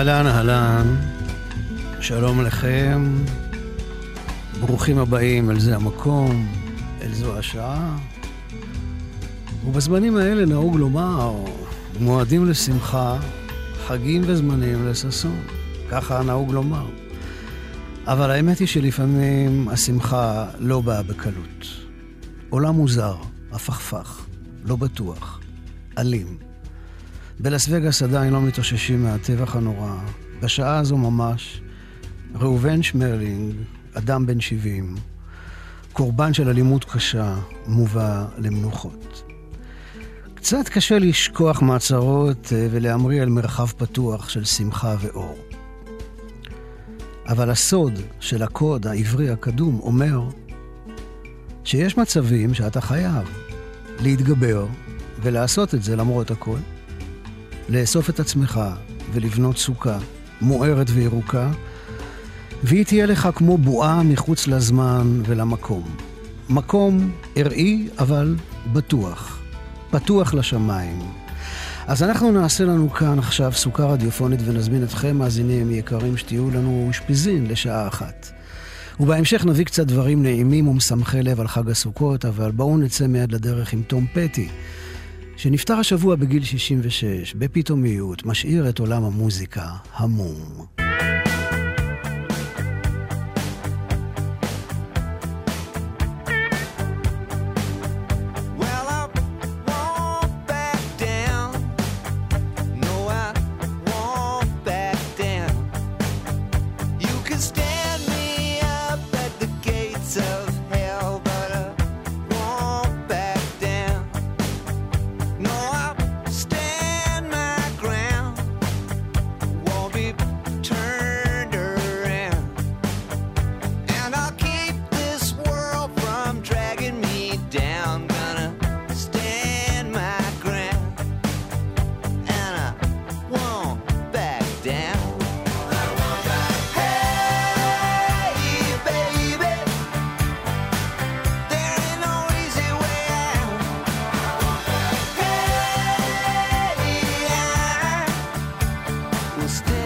אהלן, אהלן, שלום לכם, ברוכים הבאים אל זה המקום, אל זו השעה. ובזמנים האלה נהוג לומר, מועדים לשמחה, חגים וזמנים לששון. ככה נהוג לומר. אבל האמת היא שלפעמים השמחה לא באה בקלות. עולם מוזר, הפכפך, לא בטוח, אלים. בלס וגאס עדיין לא מתאוששים מהטבח הנורא. בשעה הזו ממש, ראובן שמרלינג, אדם בן 70, קורבן של אלימות קשה, מובא למנוחות. קצת קשה לשכוח מהצהרות אה, ולהמריא על מרחב פתוח של שמחה ואור. אבל הסוד של הקוד העברי הקדום אומר שיש מצבים שאתה חייב להתגבר ולעשות את זה למרות הכל. לאסוף את עצמך ולבנות סוכה מוארת וירוקה, והיא תהיה לך כמו בועה מחוץ לזמן ולמקום. מקום ארעי, אבל בטוח. פתוח לשמיים. אז אנחנו נעשה לנו כאן עכשיו סוכה רדיופונית ונזמין אתכם, מאזינים יקרים, שתהיו לנו אושפיזין לשעה אחת. ובהמשך נביא קצת דברים נעימים ומשמחי לב על חג הסוכות, אבל בואו נצא מיד לדרך עם תום פטי. שנפטר השבוע בגיל 66, בפתאומיות, משאיר את עולם המוזיקה המום. stay.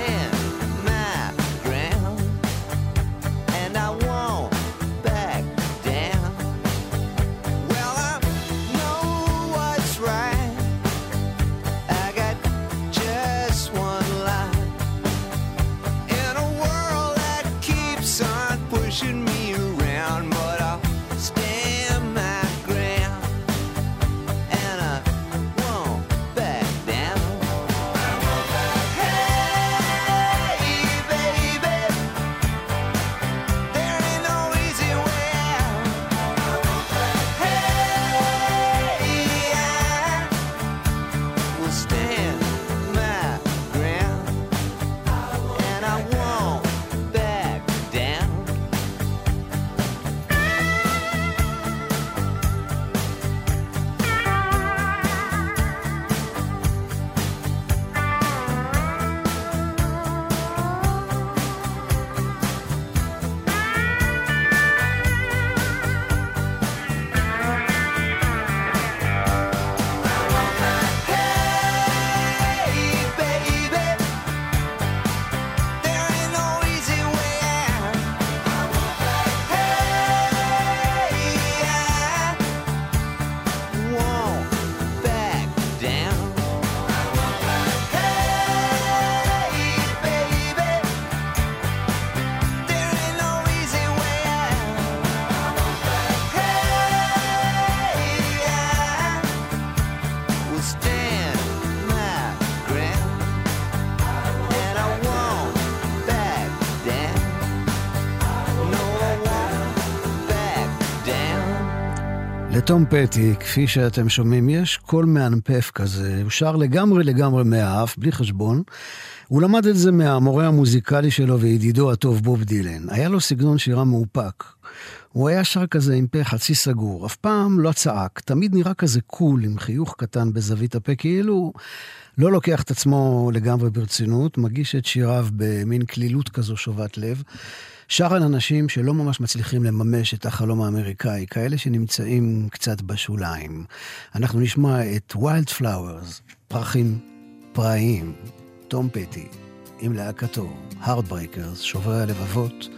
לתום פטי, כפי שאתם שומעים, יש קול מאנפף כזה, הוא שר לגמרי לגמרי מהאף, בלי חשבון. הוא למד את זה מהמורה המוזיקלי שלו וידידו הטוב בוב דילן. היה לו סגנון שירה מאופק. הוא היה שר כזה עם פה חצי סגור, אף פעם לא צעק, תמיד נראה כזה קול עם חיוך קטן בזווית הפה, כאילו לא לוקח את עצמו לגמרי ברצינות, מגיש את שיריו במין קלילות כזו שובת לב. שר על אנשים שלא ממש מצליחים לממש את החלום האמריקאי, כאלה שנמצאים קצת בשוליים. אנחנו נשמע את Wildflowers, פרחים פראיים, תום פטי, עם להקתו, ה Heartbreakers, שוברי הלבבות,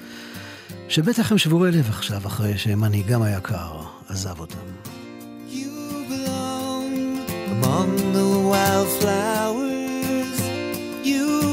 שבטח הם שבורי לב עכשיו, אחרי שמנהיגם היקר עזב אותם. among the wildflowers. You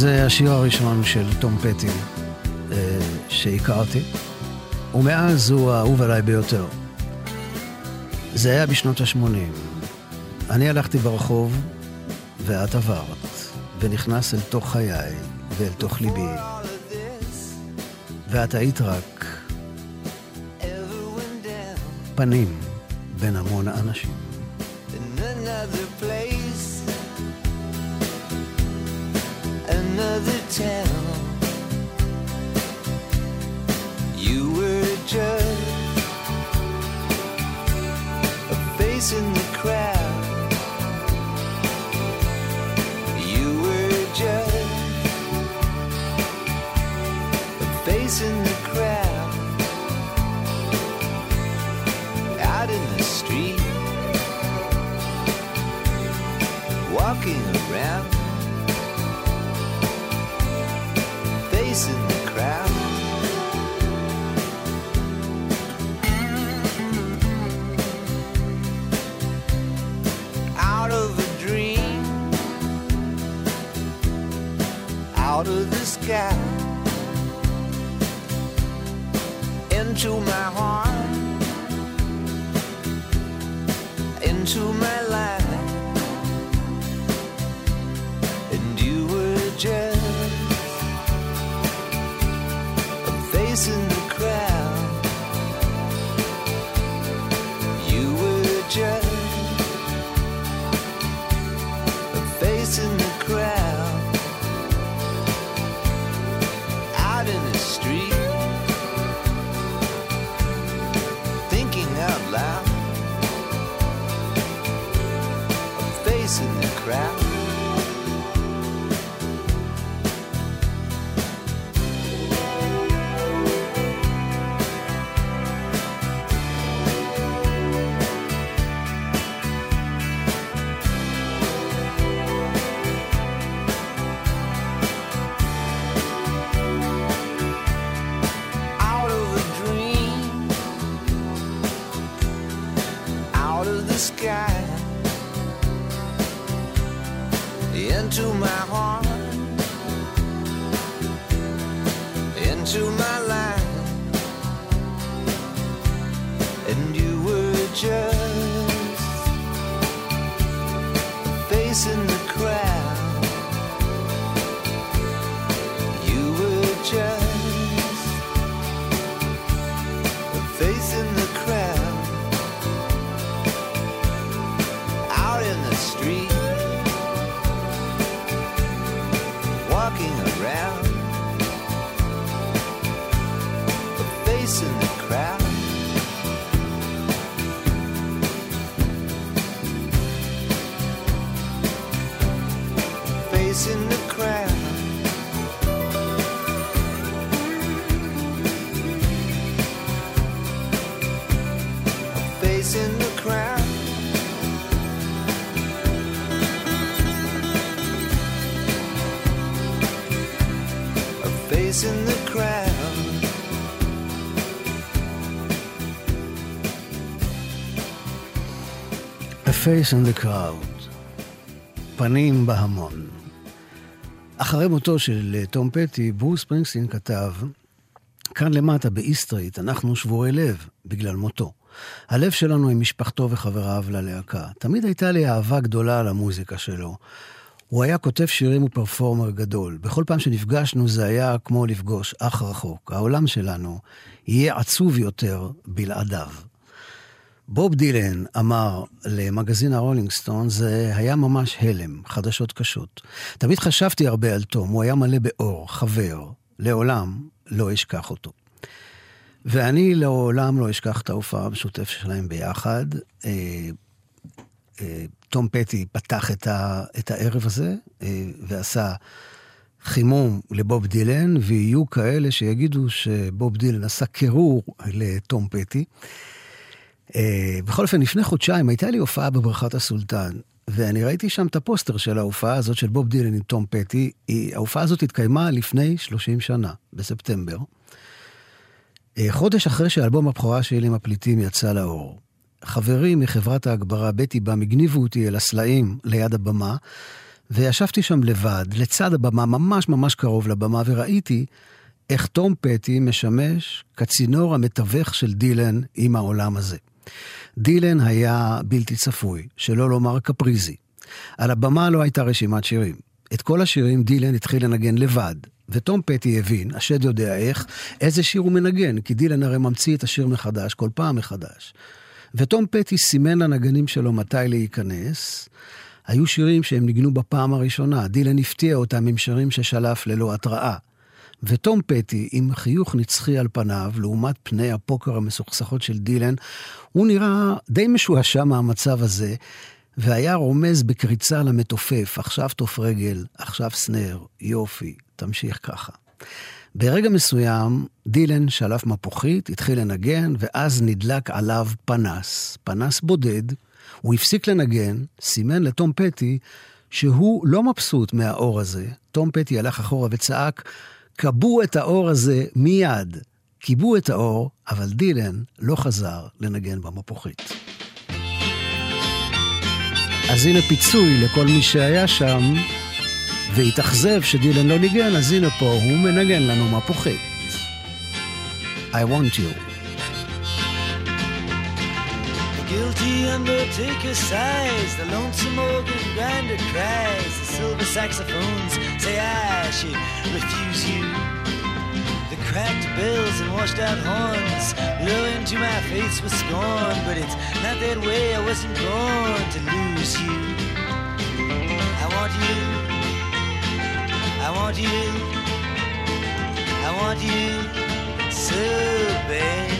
וזה השיר הראשון של תום פטי אה, שהכרתי, ומאז הוא האהוב עליי ביותר. זה היה בשנות ה-80. אני הלכתי ברחוב, ואת עברת, ונכנס אל תוך חיי ואל תוך ליבי. ואת היית רק פנים בין המון אנשים. Into my life, and you were just a face in the crowd. פנים בהמון. אחרי מותו של אה, תום פטי, ברוס פרינגסטין כתב, כאן למטה באיסטריט אנחנו שבורי לב בגלל מותו. הלב שלנו עם משפחתו וחבריו ללהקה. תמיד הייתה לי אהבה גדולה למוזיקה שלו. הוא היה כותב שירים ופרפורמר גדול. בכל פעם שנפגשנו זה היה כמו לפגוש אח רחוק. העולם שלנו יהיה עצוב יותר בלעדיו. בוב דילן אמר למגזין הרולינג סטון, זה היה ממש הלם, חדשות קשות. תמיד חשבתי הרבה על תום, הוא היה מלא באור, חבר, לעולם לא אשכח אותו. ואני לעולם לא אשכח את ההופעה המשותפת שלהם ביחד. אה, אה, תום פטי פתח את, ה, את הערב הזה אה, ועשה חימום לבוב דילן, ויהיו כאלה שיגידו שבוב דילן עשה קירור לתום פטי. אה, בכל אופן, לפני חודשיים הייתה לי הופעה בבריכת הסולטן, ואני ראיתי שם את הפוסטר של ההופעה הזאת של בוב דילן עם תום פטי. היא, ההופעה הזאת התקיימה לפני 30 שנה, בספטמבר. אה, חודש אחרי שאלבום הבכורה שלי עם הפליטים יצא לאור. חברים מחברת ההגברה בטי בם הגניבו אותי אל הסלעים ליד הבמה, וישבתי שם לבד, לצד הבמה, ממש ממש קרוב לבמה, וראיתי איך תום פטי משמש כצינור המתווך של דילן עם העולם הזה. דילן היה בלתי צפוי, שלא לומר קפריזי. על הבמה לא הייתה רשימת שירים. את כל השירים דילן התחיל לנגן לבד, ותום פטי הבין, השד יודע איך, איזה שיר הוא מנגן, כי דילן הרי ממציא את השיר מחדש, כל פעם מחדש. ותום פטי סימן לנגנים שלו מתי להיכנס. היו שירים שהם ניגנו בפעם הראשונה, דילן הפתיע אותם עם שירים ששלף ללא התראה. ותום פטי, עם חיוך נצחי על פניו, לעומת פני הפוקר המסוכסכות של דילן, הוא נראה די משועשע מהמצב הזה, והיה רומז בקריצה למתופף, עכשיו תוף רגל, עכשיו סנר, יופי, תמשיך ככה. ברגע מסוים, דילן שלף מפוחית, התחיל לנגן, ואז נדלק עליו פנס, פנס בודד. הוא הפסיק לנגן, סימן לתום פטי שהוא לא מבסוט מהאור הזה. תום פטי הלך אחורה וצעק, כבו את האור הזה מיד. כיבו את האור, אבל דילן לא חזר לנגן במפוחית. אז הנה פיצוי לכל מי שהיה שם, והתאכזב שדילן לא ניגן, אז הנה פה הוא מנגן לנו מפוחית. I want you. Guilty undertaker sighs, the lonesome organ grinder cries, the silver saxophones say I should refuse you. The cracked bells and washed out horns blow into my face with scorn, but it's not that way, I wasn't born to lose you. I want you, I want you, I want you so bad.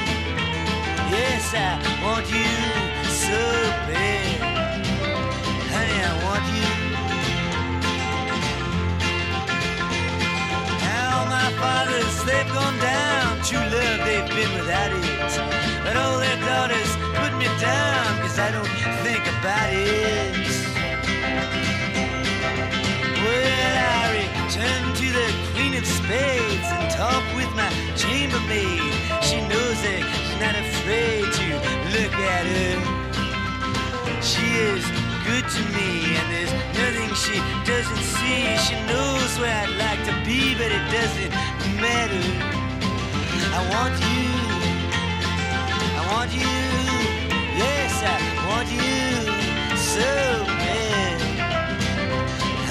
Yes, I want you so bad. Honey, I want you. Now my fathers, they've gone down. True love, they've been without it. But all their daughters put me down, cause I don't think about it. Well, I return to the Queen of Spades and talk with my chambermaid. She knows not afraid to look at her. She is good to me, and there's nothing she doesn't see. She knows where I'd like to be, but it doesn't matter. I want you. I want you. Yes, I want you so bad.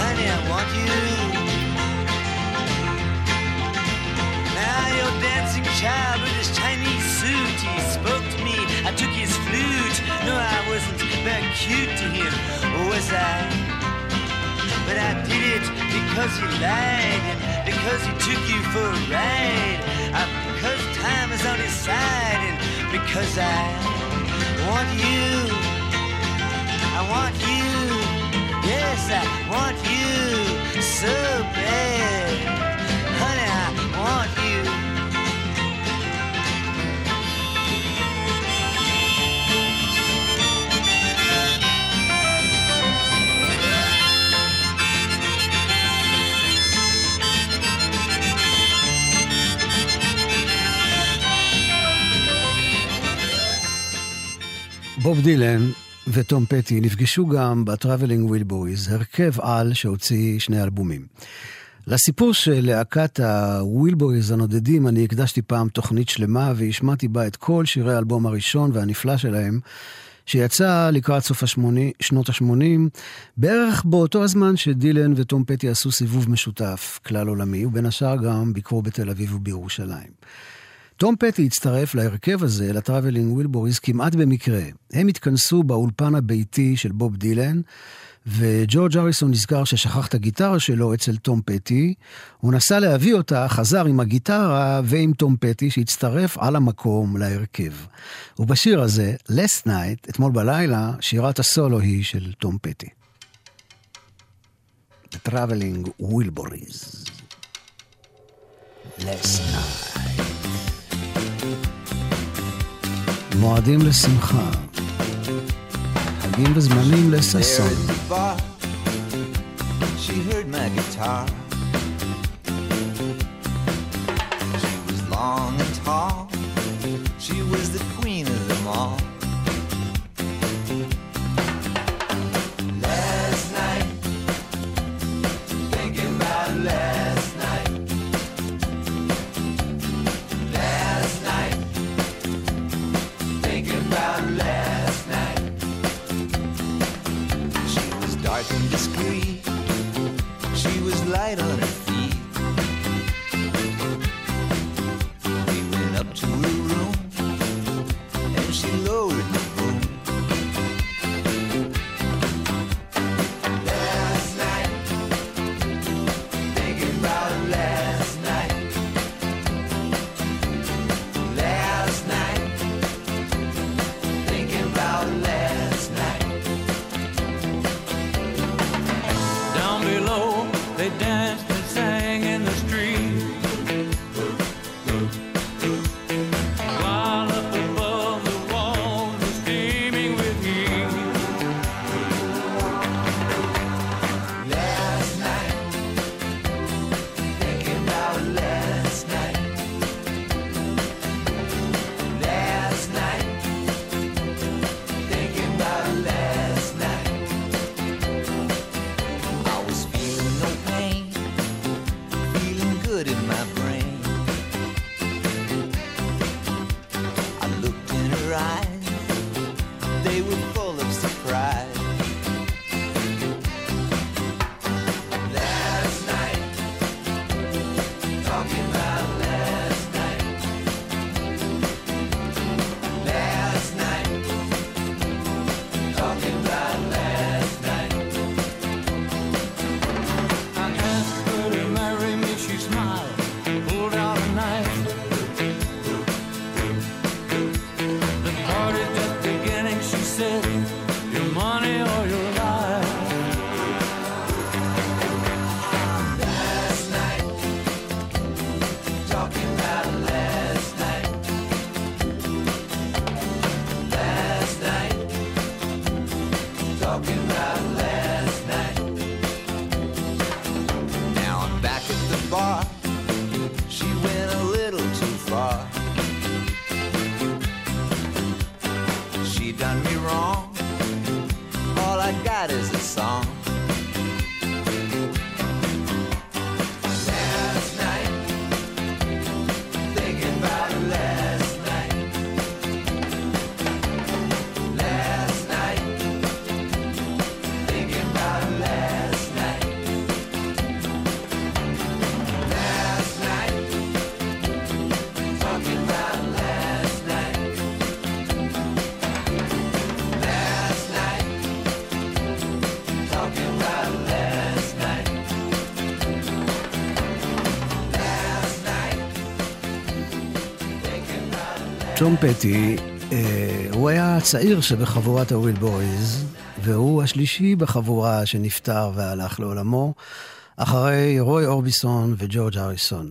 Honey, I want you. Now your dancing child with his Chinese suit, he spoke to me. I took his flute. No, I wasn't very cute to him, was I? But I did it because he lied and because he took you for a ride. Uh, because time is on his side and because I want you. I want you. Yes, I want you so bad. בוב דילן וטום פטי נפגשו גם ב-Traveling Wilburys, הרכב על שהוציא שני אלבומים. לסיפור של להקת ה Wilburys הנודדים אני הקדשתי פעם תוכנית שלמה והשמעתי בה את כל שירי האלבום הראשון והנפלא שלהם, שיצא לקראת סוף השמוני, שנות ה-80, בערך באותו הזמן שדילן וטום פטי עשו סיבוב משותף כלל עולמי, ובין השאר גם ביקרו בתל אביב ובירושלים. תום פטי הצטרף להרכב הזה, ל Traveling Wilburys, כמעט במקרה. הם התכנסו באולפן הביתי של בוב דילן, וג'ורג' אריסון נזכר ששכח את הגיטרה שלו אצל תום פטי. הוא נסע להביא אותה, חזר עם הגיטרה ועם תום פטי, שהצטרף על המקום להרכב. ובשיר הזה, Last Night, אתמול בלילה, שירת הסולו היא של תום פטי. The Traveling. Last Night. מועדים לשמחה, חגים וזמנים There לששון. at the bar, she heard my guitar. She was long and tall. She was the queen of them all. smart and discreet. She was light on her feet. תום פטי, אה, הוא היה הצעיר שבחבורת ה Wilburys, והוא השלישי בחבורה שנפטר והלך לעולמו, אחרי רוי אורביסון וג'ורג' האריסון.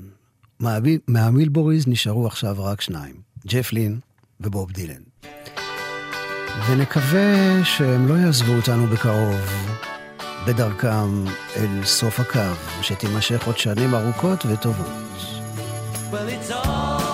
מה Wilburys נשארו עכשיו רק שניים, ג'ף לין ובוב דילן. ונקווה שהם לא יעזבו אותנו בקרוב, בדרכם אל סוף הקו, שתימשך עוד שנים ארוכות וטובות. Well, it's all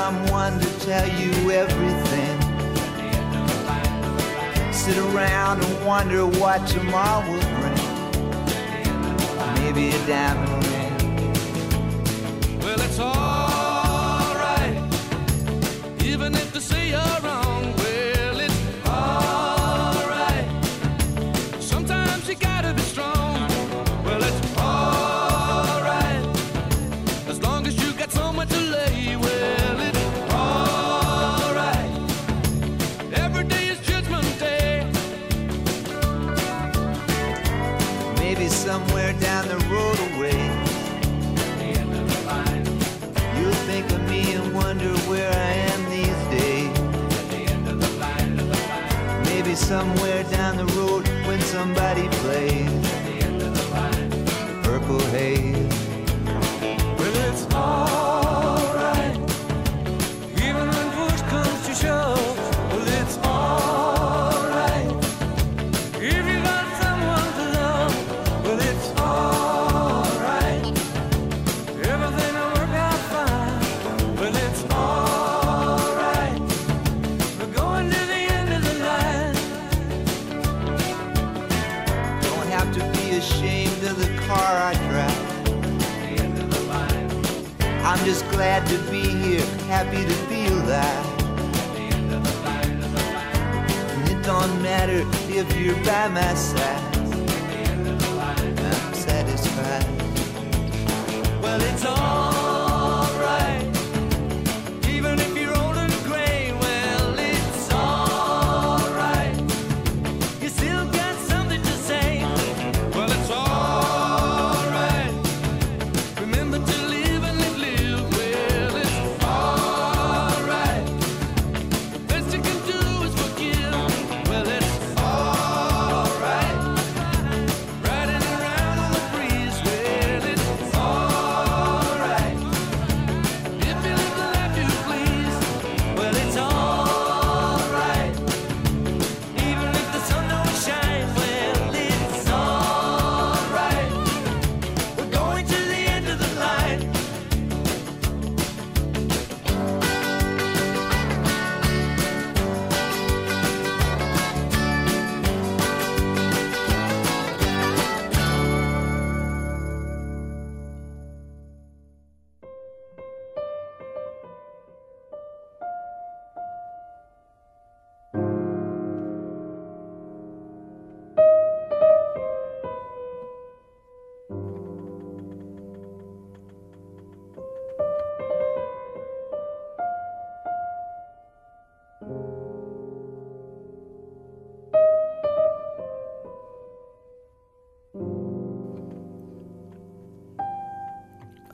someone to tell you everything. Sit around and wonder what tomorrow will bring. Maybe a diamond ring. Well, it's alright, even if the sea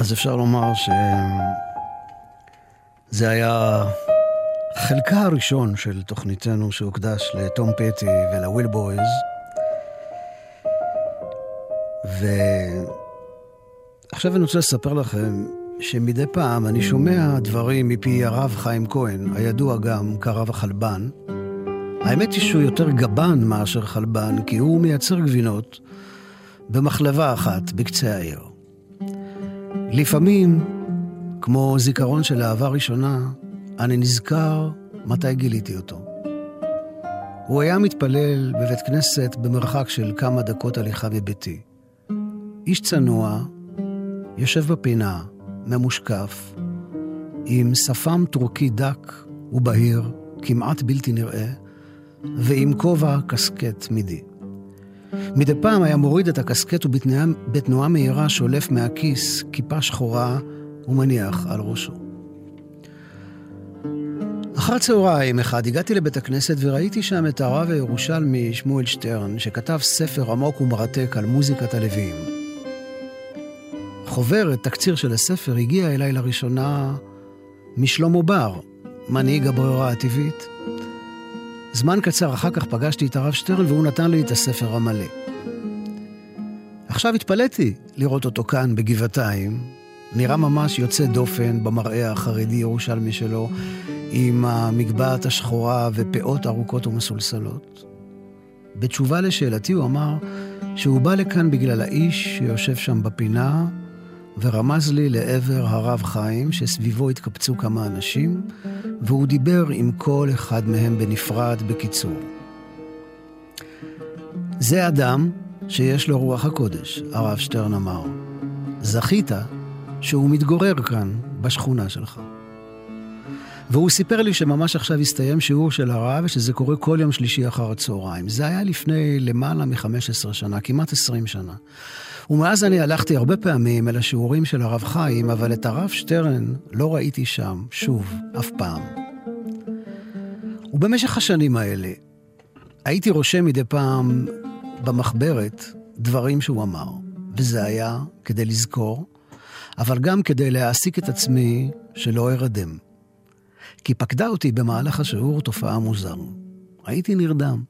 אז אפשר לומר שזה היה חלקה הראשון של תוכניתנו שהוקדש לטום פטי ולוויל בויז. ועכשיו אני רוצה לספר לכם שמדי פעם אני שומע דברים מפי הרב חיים כהן, הידוע גם כרב החלבן. האמת היא שהוא יותר גבן מאשר חלבן, כי הוא מייצר גבינות במחלבה אחת בקצה העיר. לפעמים, כמו זיכרון של אהבה ראשונה, אני נזכר מתי גיליתי אותו. הוא היה מתפלל בבית כנסת במרחק של כמה דקות הליכה מביתי. איש צנוע, יושב בפינה, ממושקף, עם שפם טורקי דק ובהיר, כמעט בלתי נראה, ועם כובע קסקט מידי. מדי פעם היה מוריד את הקסקט ובתנועה מהירה שולף מהכיס כיפה שחורה ומניח על ראשו. אחר צהריים אחד הגעתי לבית הכנסת וראיתי שם את הרב הירושלמי שמואל שטרן, שכתב ספר עמוק ומרתק על מוזיקת הלווים. חוברת, תקציר של הספר, הגיע אליי לראשונה משלמה בר, מנהיג הברירה הטבעית. זמן קצר אחר כך פגשתי את הרב שטרן והוא נתן לי את הספר המלא. עכשיו התפלאתי לראות אותו כאן בגבעתיים, נראה ממש יוצא דופן במראה החרדי-ירושלמי שלו, עם המגבעת השחורה ופאות ארוכות ומסולסלות. בתשובה לשאלתי הוא אמר שהוא בא לכאן בגלל האיש שיושב שם בפינה ורמז לי לעבר הרב חיים שסביבו התקבצו כמה אנשים והוא דיבר עם כל אחד מהם בנפרד בקיצור. זה אדם שיש לו רוח הקודש, הרב שטרן אמר. זכית שהוא מתגורר כאן, בשכונה שלך. והוא סיפר לי שממש עכשיו הסתיים שיעור של הרב, ושזה קורה כל יום שלישי אחר הצהריים. זה היה לפני למעלה מ-15 שנה, כמעט 20 שנה. ומאז אני הלכתי הרבה פעמים אל השיעורים של הרב חיים, אבל את הרב שטרן לא ראיתי שם, שוב, אף פעם. ובמשך השנים האלה, הייתי רושם מדי פעם במחברת דברים שהוא אמר, וזה היה כדי לזכור, אבל גם כדי להעסיק את עצמי שלא ארדם. כי פקדה אותי במהלך השיעור תופעה מוזר. הייתי נרדם,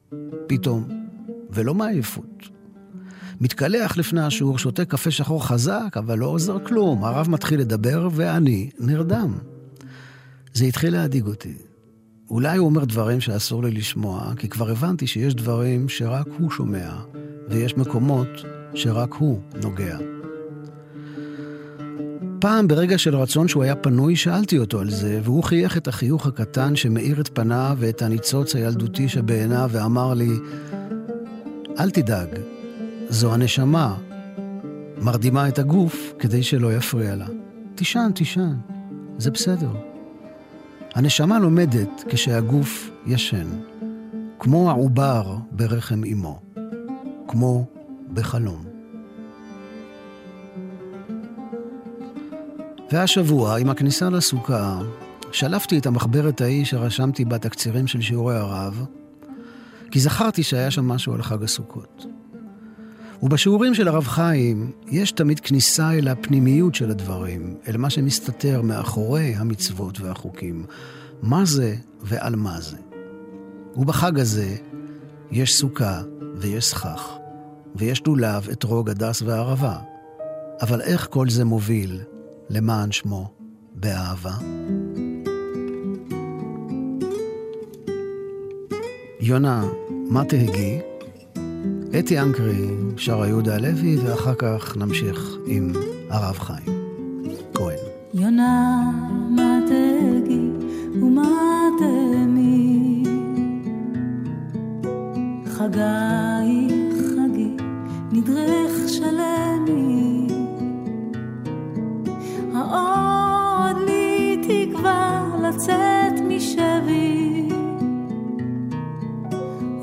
פתאום, ולא מעייפות. מתקלח לפני השיעור, שותה קפה שחור חזק, אבל לא עוזר כלום. הרב מתחיל לדבר ואני נרדם. זה התחיל להדאיג אותי. אולי הוא אומר דברים שאסור לי לשמוע, כי כבר הבנתי שיש דברים שרק הוא שומע, ויש מקומות שרק הוא נוגע. פעם, ברגע של רצון שהוא היה פנוי, שאלתי אותו על זה, והוא חייך את החיוך הקטן שמאיר את פניו ואת הניצוץ הילדותי שבעיניו, ואמר לי, אל תדאג, זו הנשמה, מרדימה את הגוף כדי שלא יפריע לה. תישן, תישן, זה בסדר. הנשמה לומדת כשהגוף ישן, כמו העובר ברחם אמו, כמו בחלום. והשבוע, עם הכניסה לסוכה, שלפתי את המחברת ההיא שרשמתי בה תקצירים של שיעורי הרב, כי זכרתי שהיה שם משהו על חג הסוכות. ובשיעורים של הרב חיים יש תמיד כניסה אל הפנימיות של הדברים, אל מה שמסתתר מאחורי המצוות והחוקים. מה זה ועל מה זה. ובחג הזה יש סוכה ויש סכך, ויש לולב, אתרוג, הדס וערבה. אבל איך כל זה מוביל למען שמו באהבה? יונה, מה תהגי? אתי אנקרי, שרה יהודה הלוי, ואחר כך נמשיך עם הרב חיים כהן. יונה, מה תהגי ומה תהמי? חגי, חגי, נדרך שלמי. העוד לי תקווה לצאת משבי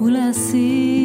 ולהשיג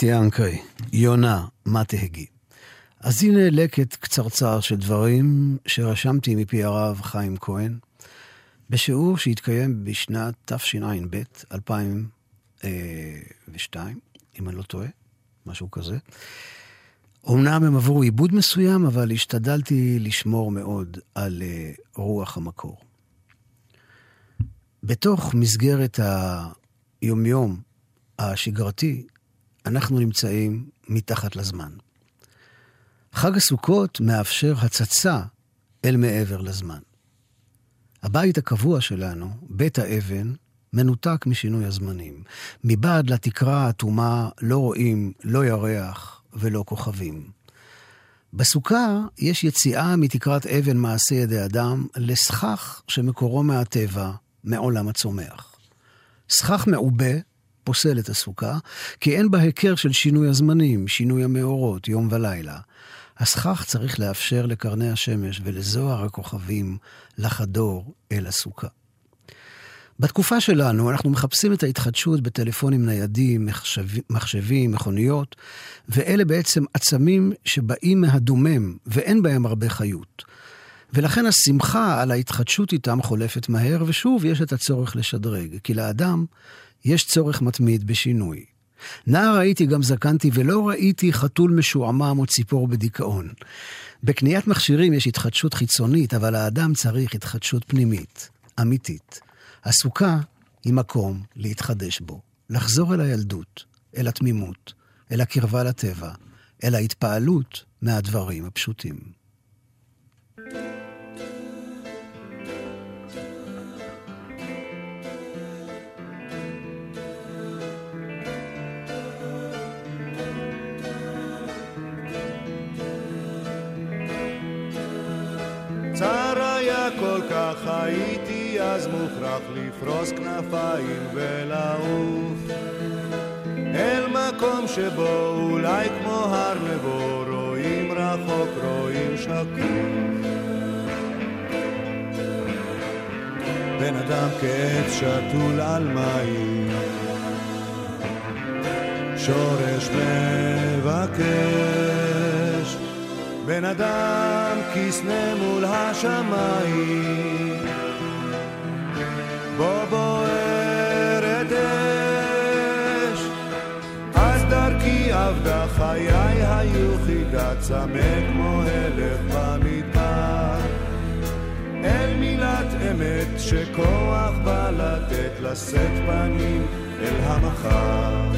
אתי אנקרי, יונה, מה תהגי. אז הנה לקט קצרצר של דברים שרשמתי מפי הרב חיים כהן, בשיעור שהתקיים בשנת תשע"ב, 2002, אם אני לא טועה, משהו כזה. אמנם הם עברו עיבוד מסוים, אבל השתדלתי לשמור מאוד על אה, רוח המקור. בתוך מסגרת היומיום השגרתי, אנחנו נמצאים מתחת לזמן. חג הסוכות מאפשר הצצה אל מעבר לזמן. הבית הקבוע שלנו, בית האבן, מנותק משינוי הזמנים. מבעד לתקרה האטומה לא רואים לא ירח ולא כוכבים. בסוכה יש יציאה מתקרת אבן מעשה ידי אדם לסכך שמקורו מהטבע, מעולם הצומח. סכך מעובה פוסל את הסוכה, כי אין בה היכר של שינוי הזמנים, שינוי המאורות, יום ולילה. הסכך צריך לאפשר לקרני השמש ולזוהר הכוכבים לחדור אל הסוכה. בתקופה שלנו אנחנו מחפשים את ההתחדשות בטלפונים ניידים, מחשב, מחשבים, מכוניות, ואלה בעצם עצמים שבאים מהדומם ואין בהם הרבה חיות. ולכן השמחה על ההתחדשות איתם חולפת מהר, ושוב יש את הצורך לשדרג, כי לאדם יש צורך מתמיד בשינוי. נער הייתי גם זקנתי ולא ראיתי חתול משועמם או ציפור בדיכאון. בקניית מכשירים יש התחדשות חיצונית, אבל האדם צריך התחדשות פנימית, אמיתית. הסוכה היא מקום להתחדש בו, לחזור אל הילדות, אל התמימות, אל הקרבה לטבע, אל ההתפעלות מהדברים הפשוטים. אז מוכרח לפרוס כנפיים ולעוף. אל מקום שבו אולי כמו הר נבו רואים רחוק רואים שקוף בן אדם כעץ שתול על מים שורש מבקש. בן אדם כסנה מול השמיים בו בוערת אש אז דרכי עבדה חיי היו חידה צמא כמו הלך במדבר. אל מילת אמת שכוח בא לתת לשאת פנים אל המחר.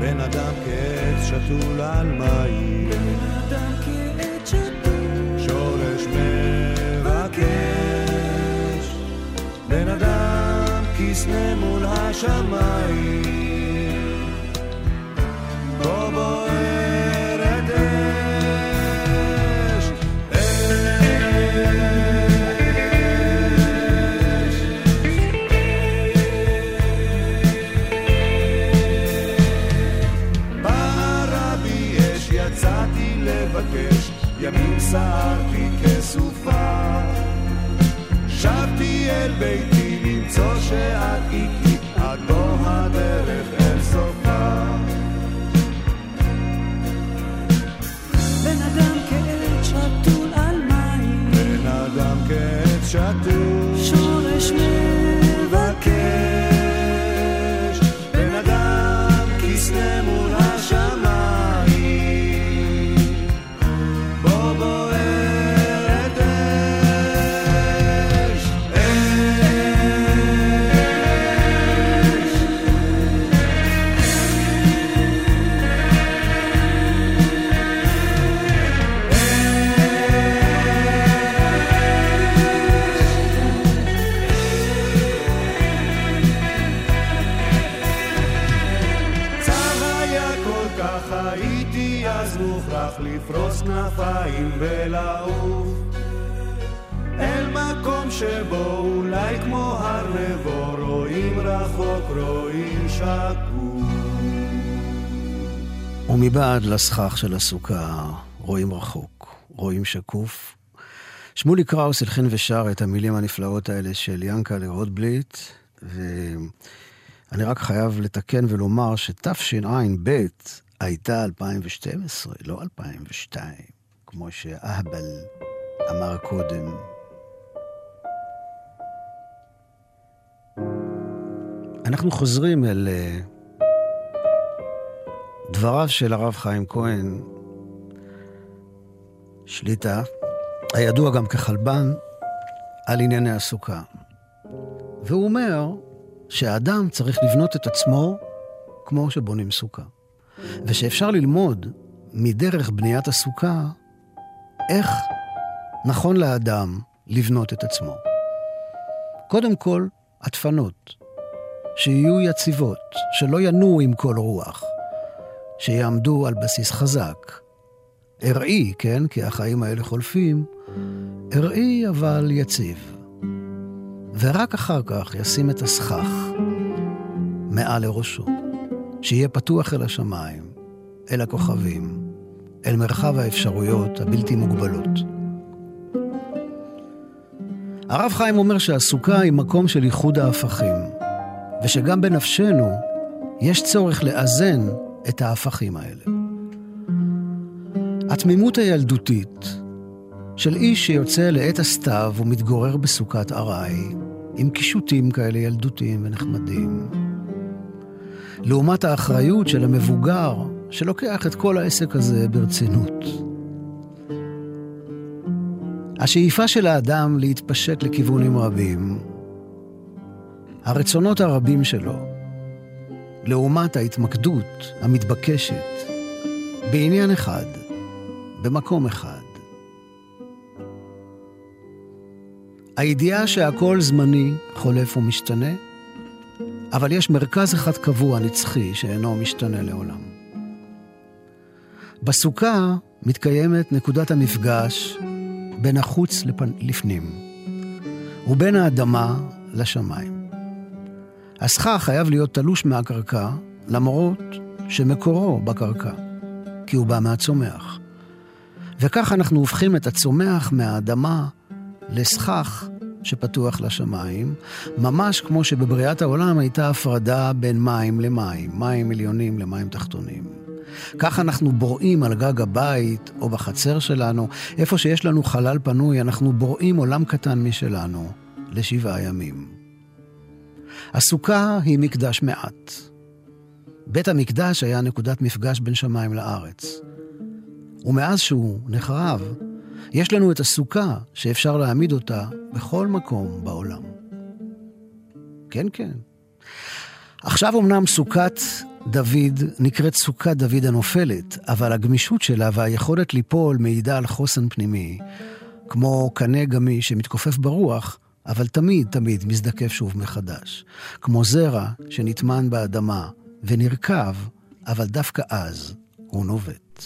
בן אדם כעץ שתול על מים. שורש בן אדם כסנה מול השמיים לסכך של הסוכה רואים רחוק, רואים שקוף. שמולי קראוס הלחין ושר את המילים הנפלאות האלה של ינקלה רוטבליט, ואני רק חייב לתקן ולומר שתשע"ב הייתה 2012, לא 2002, כמו שאהבל אמר קודם. אנחנו חוזרים אל אה, דבריו של הרב חיים כהן, שליטה, הידוע גם כחלבן, על ענייני הסוכה. והוא אומר שהאדם צריך לבנות את עצמו כמו שבונים סוכה. ושאפשר ללמוד מדרך בניית הסוכה איך נכון לאדם לבנות את עצמו. קודם כל, הדפנות, שיהיו יציבות, שלא ינועו עם כל רוח, שיעמדו על בסיס חזק. ארעי, כן? כי החיים האלה חולפים. ארעי אבל יציב. ורק אחר כך ישים את הסכך מעל לראשו, שיהיה פתוח אל השמיים, אל הכוכבים, אל מרחב האפשרויות הבלתי מוגבלות. הרב חיים אומר שהסוכה היא מקום של איחוד ההפכים, ושגם בנפשנו יש צורך לאזן את ההפכים האלה. התמימות הילדותית של איש שיוצא לעת הסתיו ומתגורר בסוכת ארעי, עם קישוטים כאלה ילדותיים ונחמדים. לעומת האחריות של המבוגר, שלוקח את כל העסק הזה ברצינות. השאיפה של האדם להתפשט לכיוונים רבים, הרצונות הרבים שלו, לעומת ההתמקדות המתבקשת בעניין אחד, במקום אחד. הידיעה שהכל זמני, חולף ומשתנה, אבל יש מרכז אחד קבוע, נצחי, שאינו משתנה לעולם. בסוכה מתקיימת נקודת המפגש בין החוץ לפנ... לפנים, ובין האדמה לשמיים. הסכך חייב להיות תלוש מהקרקע, למרות שמקורו בקרקע, כי הוא בא מהצומח. וכך אנחנו הופכים את הצומח מהאדמה לסכך שפתוח לשמיים, ממש כמו שבבריאת העולם הייתה הפרדה בין מים למים, מים עליונים למים תחתונים. כך אנחנו בוראים על גג הבית או בחצר שלנו, איפה שיש לנו חלל פנוי, אנחנו בוראים עולם קטן משלנו לשבעה ימים. הסוכה היא מקדש מעט. בית המקדש היה נקודת מפגש בין שמיים לארץ. ומאז שהוא נחרב, יש לנו את הסוכה שאפשר להעמיד אותה בכל מקום בעולם. כן, כן. עכשיו אמנם סוכת דוד נקראת סוכת דוד הנופלת, אבל הגמישות שלה והיכולת ליפול מעידה על חוסן פנימי, כמו קנה גמיש שמתכופף ברוח, אבל תמיד תמיד מזדקף שוב מחדש. כמו זרע שנטמן באדמה ונרקב, אבל דווקא אז הוא נובט.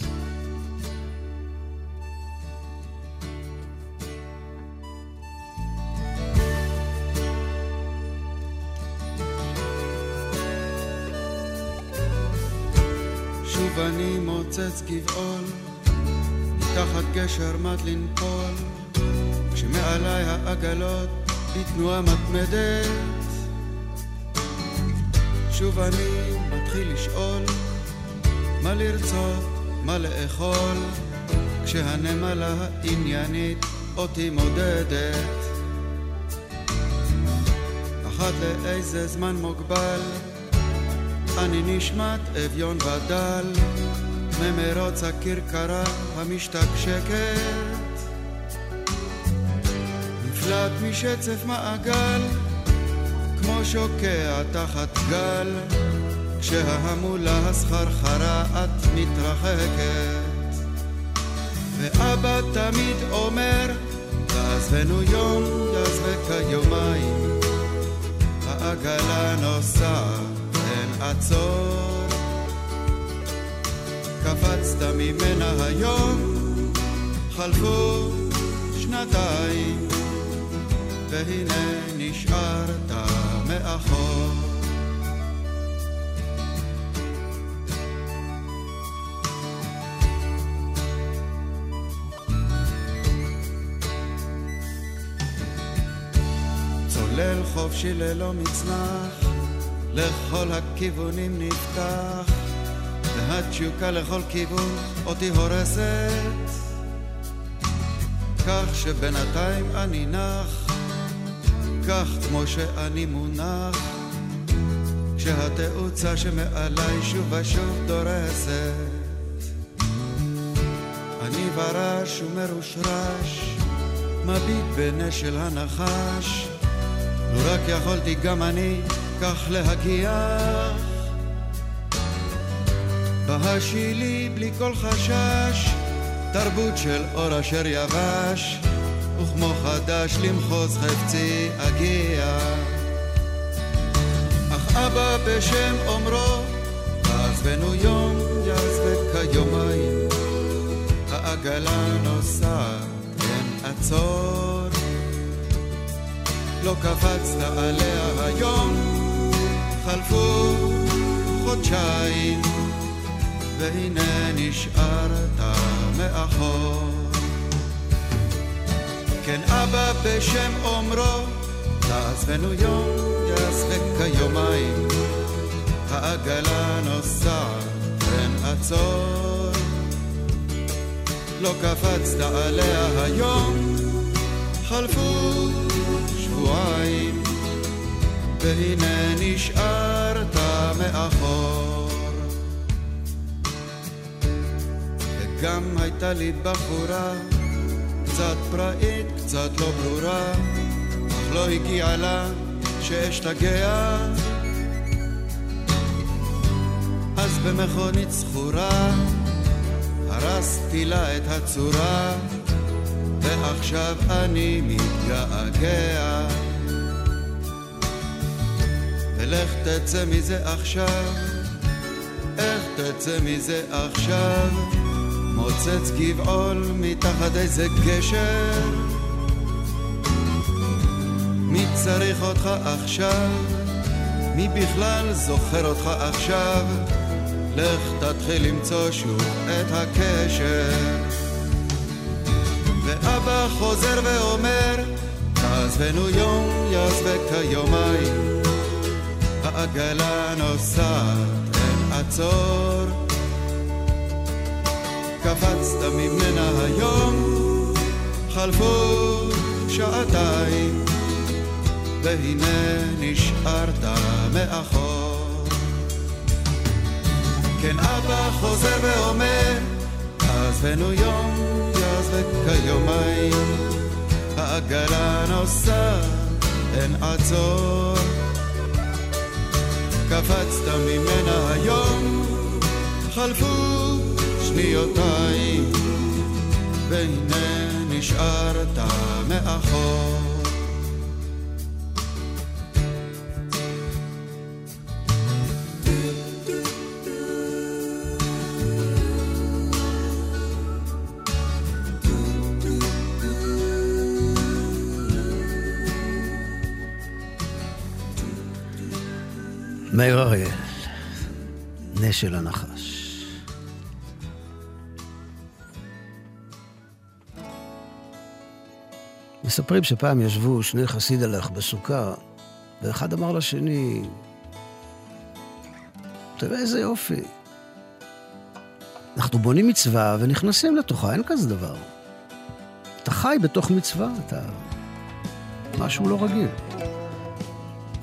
שוב אני מוצץ גבעול, תחת גשר מט לנפול, כשמעליי העגלות בתנועה מתמדת. שוב אני מתחיל לשאול, מה לרצות, מה לאכול, כשהנמלה העניינית אותי מודדת. אחת לאיזה זמן מוגבל, אני נשמט אביון ודל ממרוץ הכרכרה המשתקשקת נפלט משצף מעגל כמו שוקע תחת גל. כשההמולה הסחרחרה את מתרחקת. ואבא תמיד אומר תעזבנו יום יעזבק יומיים העגלה נוסעת עצור. קפצת ממנה היום, חלפו שנתיים, והנה נשארת מאחור. צולל חופשי ללא מצנח לכל הכיוונים נפתח, והתשוקה לכל כיוון אותי הורסת, כך שבינתיים אני נח, כך כמו שאני מונח, כשהתאוצה שמעליי שוב ושוב דורסת. אני ברש ומרושרש, מביט בנשל הנחש, לו רק יכולתי גם אני כך להגיח. בהשילי בלי כל חשש תרבות של אור אשר יבש וכמו חדש למחוז חפצי אגיע. אך אבא בשם אומרו עזבנו יום יעזבק כיומיים העגלה נוסעת אין עצור. לא קפצת עליה היום חלפו חודשיים, והנה נשארת מאחור. כן אבא בשם אומרו, תעזבנו יום, יעזבק כיומיים, העגלה נוסעת, אין עצור. לא קפצת עליה היום, חלפו שבועיים, והנה נשארת מאחור. וגם הייתה לי בחורה, קצת פראית, קצת לא ברורה, אך לא הגיעה לה שאשתגע. אז במכונית זכורה הרסתי לה את הצורה ועכשיו אני מתגעגע ולך תצא מזה עכשיו איך תצא מזה עכשיו מוצץ גבעול מתחת איזה גשר מי צריך אותך עכשיו? מי בכלל זוכר אותך עכשיו? לך תתחיל למצוא שוב את הקשר. ואבא חוזר ואומר, תעזבנו יום, יעזבק היומיים. העגלה נוסעת, אין עצור. קפצת ממנה היום, חלפו שעתיים, והנה נשארת מאחור. כן אבא חוזר ואומר, עזבנו יום, יעזבק כיומיים, העגלה נוסעת, אין עצור. קפצת ממנה היום, חלפו שניותיים, והנה נשארת מאחור. מאיר אריאל, נשל הנחש. מספרים שפעם ישבו שני חסידלך בסוכה, ואחד אמר לשני, תראה איזה יופי. אנחנו בונים מצווה ונכנסים לתוכה, אין כזה דבר. אתה חי בתוך מצווה, אתה... משהו לא רגיל.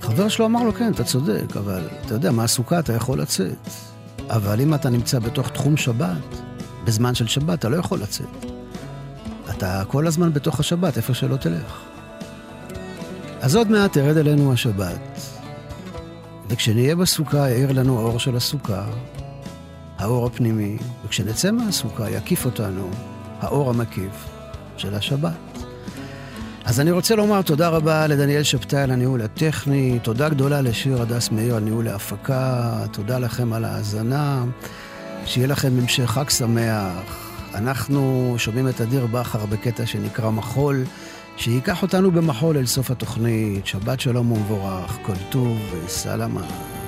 חבר שלו אמר לו, כן, אתה צודק, אבל אתה יודע, מהסוכה אתה יכול לצאת. אבל אם אתה נמצא בתוך תחום שבת, בזמן של שבת, אתה לא יכול לצאת. אתה כל הזמן בתוך השבת, איפה שלא תלך. אז עוד מעט תרד אלינו השבת, וכשנהיה בסוכה יאיר לנו האור של הסוכה, האור הפנימי, וכשנצא מהסוכה יקיף אותנו האור המקיף של השבת. אז אני רוצה לומר תודה רבה לדניאל שבתאי על הניהול הטכני, תודה גדולה לשיר הדס מאיר על ניהול ההפקה, תודה לכם על ההאזנה, שיהיה לכם המשך חג שמח. אנחנו שומעים את אדיר בכר בקטע שנקרא מחול, שייקח אותנו במחול אל סוף התוכנית. שבת שלום ומבורך, כל טוב וסלמה.